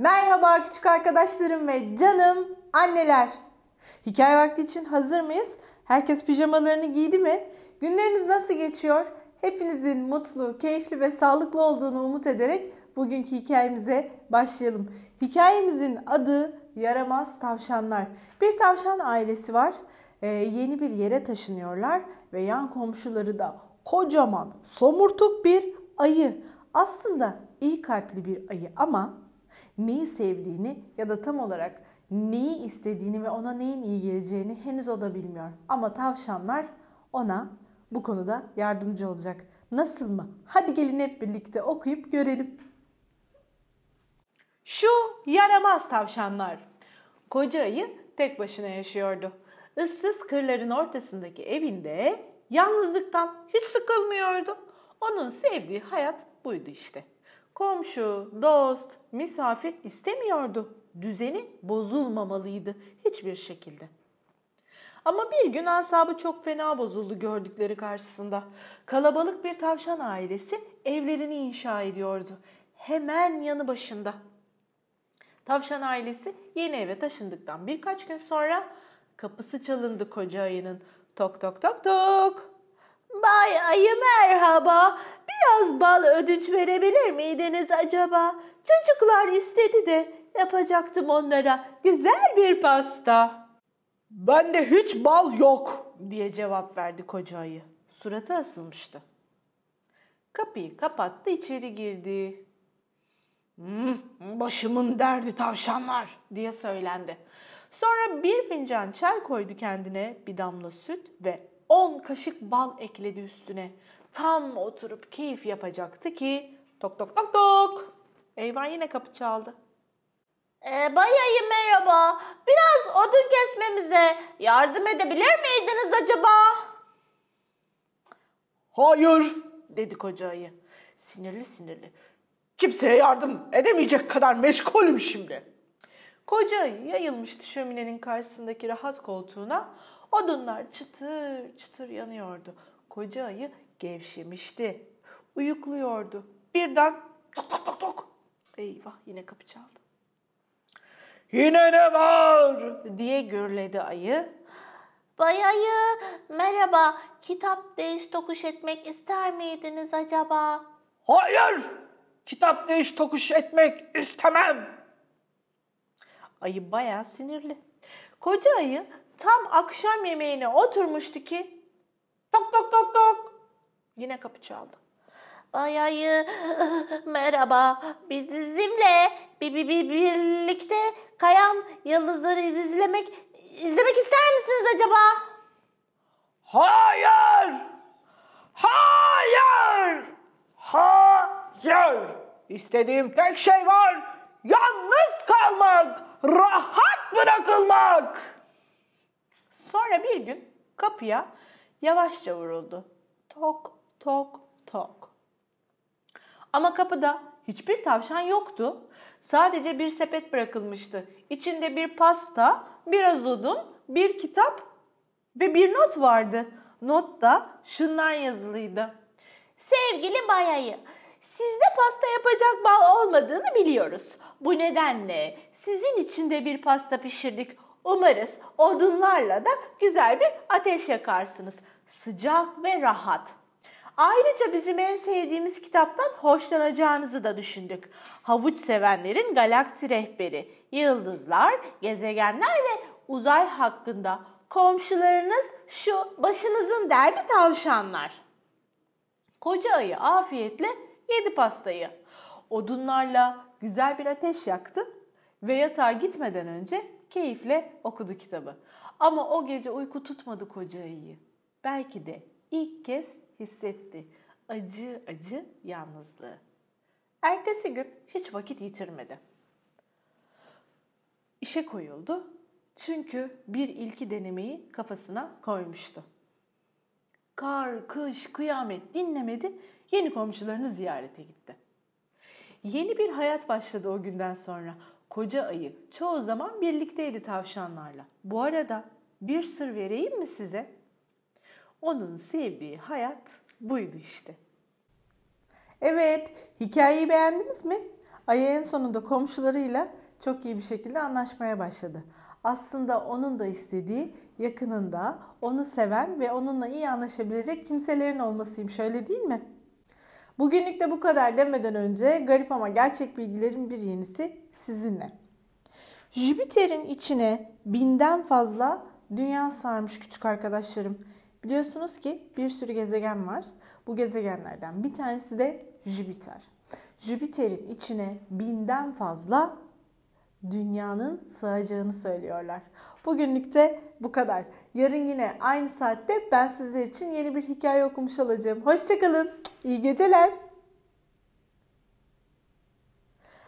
Merhaba küçük arkadaşlarım ve canım anneler. Hikaye vakti için hazır mıyız? Herkes pijamalarını giydi mi? Günleriniz nasıl geçiyor? Hepinizin mutlu, keyifli ve sağlıklı olduğunu umut ederek bugünkü hikayemize başlayalım. Hikayemizin adı Yaramaz Tavşanlar. Bir tavşan ailesi var. Ee, yeni bir yere taşınıyorlar ve yan komşuları da kocaman, somurtuk bir ayı. Aslında iyi kalpli bir ayı ama neyi sevdiğini ya da tam olarak neyi istediğini ve ona neyin iyi geleceğini henüz o da bilmiyor. Ama tavşanlar ona bu konuda yardımcı olacak. Nasıl mı? Hadi gelin hep birlikte okuyup görelim. Şu yaramaz tavşanlar. Koca ayı tek başına yaşıyordu. Issız kırların ortasındaki evinde yalnızlıktan hiç sıkılmıyordu. Onun sevdiği hayat buydu işte. Komşu, dost, misafir istemiyordu. Düzeni bozulmamalıydı hiçbir şekilde. Ama bir gün asabı çok fena bozuldu gördükleri karşısında. Kalabalık bir tavşan ailesi evlerini inşa ediyordu. Hemen yanı başında. Tavşan ailesi yeni eve taşındıktan birkaç gün sonra kapısı çalındı koca ayının. Tok tok tok tok. Bay ayı merhaba. Biraz bal ödünç verebilir miydiniz acaba? Çocuklar istedi de yapacaktım onlara güzel bir pasta. Bende hiç bal yok diye cevap verdi koca ayı. Suratı asılmıştı. Kapıyı kapattı içeri girdi. Hmm, başımın derdi tavşanlar diye söylendi. Sonra bir fincan çay koydu kendine, bir damla süt ve on kaşık bal ekledi üstüne. Tam oturup keyif yapacaktı ki tok tok tok tok. Eyvah yine kapı çaldı. Ee, bayayı merhaba. Biraz odun kesmemize yardım edebilir miydiniz acaba? Hayır dedi koca ayı. Sinirli sinirli. Kimseye yardım edemeyecek kadar meşgulüm şimdi. Koca ayı yayılmıştı şöminenin karşısındaki rahat koltuğuna. Odunlar çıtır çıtır yanıyordu. Koca ayı gevşemişti. Uyukluyordu. Birden tok tok tok tok. Eyvah yine kapı çaldı. Yine ne var diye gürledi ayı. Bayayı merhaba. Kitap değiş tokuş etmek ister miydiniz acaba? Hayır! Kitap değiş tokuş etmek istemem. Ayı bayağı sinirli. Koca ayı tam akşam yemeğine oturmuştu ki tok tok tok tok yine kapı çaldı. Bayayı merhaba. Biz sizinle bir, bir, bir, birlikte kayan yıldızları izlemek izlemek ister misiniz acaba? Hayır! Hayır! Hayır! İstediğim tek şey var. Yalnız kalmak, rahat bırakılmak. Sonra bir gün kapıya yavaşça vuruldu. Tok tok tok. Ama kapıda hiçbir tavşan yoktu. Sadece bir sepet bırakılmıştı. İçinde bir pasta, biraz odun, bir kitap ve bir not vardı. Notta şunlar yazılıydı. Sevgili Bayayı, sizde pasta yapacak bal olmadığını biliyoruz. Bu nedenle sizin için de bir pasta pişirdik. Umarız odunlarla da güzel bir ateş yakarsınız. Sıcak ve rahat. Ayrıca bizim en sevdiğimiz kitaptan hoşlanacağınızı da düşündük. Havuç sevenlerin galaksi rehberi, yıldızlar, gezegenler ve uzay hakkında komşularınız şu başınızın derdi tavşanlar. Koca ayı afiyetle yedi pastayı. Odunlarla güzel bir ateş yaktı ve yatağa gitmeden önce keyifle okudu kitabı. Ama o gece uyku tutmadı koca ayıyı. Belki de ilk kez hissetti acı acı yalnızlığı. Ertesi gün hiç vakit yitirmedi. İşe koyuldu çünkü bir ilki denemeyi kafasına koymuştu. Kar, kış, kıyamet dinlemedi, yeni komşularını ziyarete gitti. Yeni bir hayat başladı o günden sonra. Koca ayı çoğu zaman birlikteydi tavşanlarla. Bu arada bir sır vereyim mi size? Onun sevdiği hayat buydu işte. Evet, hikayeyi beğendiniz mi? Ayı en sonunda komşularıyla çok iyi bir şekilde anlaşmaya başladı. Aslında onun da istediği yakınında onu seven ve onunla iyi anlaşabilecek kimselerin olmasıymış öyle değil mi? Bugünlük de bu kadar demeden önce garip ama gerçek bilgilerin bir yenisi sizinle. Jüpiter'in içine binden fazla dünya sarmış küçük arkadaşlarım. Biliyorsunuz ki bir sürü gezegen var. Bu gezegenlerden bir tanesi de Jüpiter. Jüpiter'in içine binden fazla dünyanın sığacağını söylüyorlar. Bugünlük de bu kadar. Yarın yine aynı saatte ben sizler için yeni bir hikaye okumuş olacağım. Hoşçakalın. İyi geceler.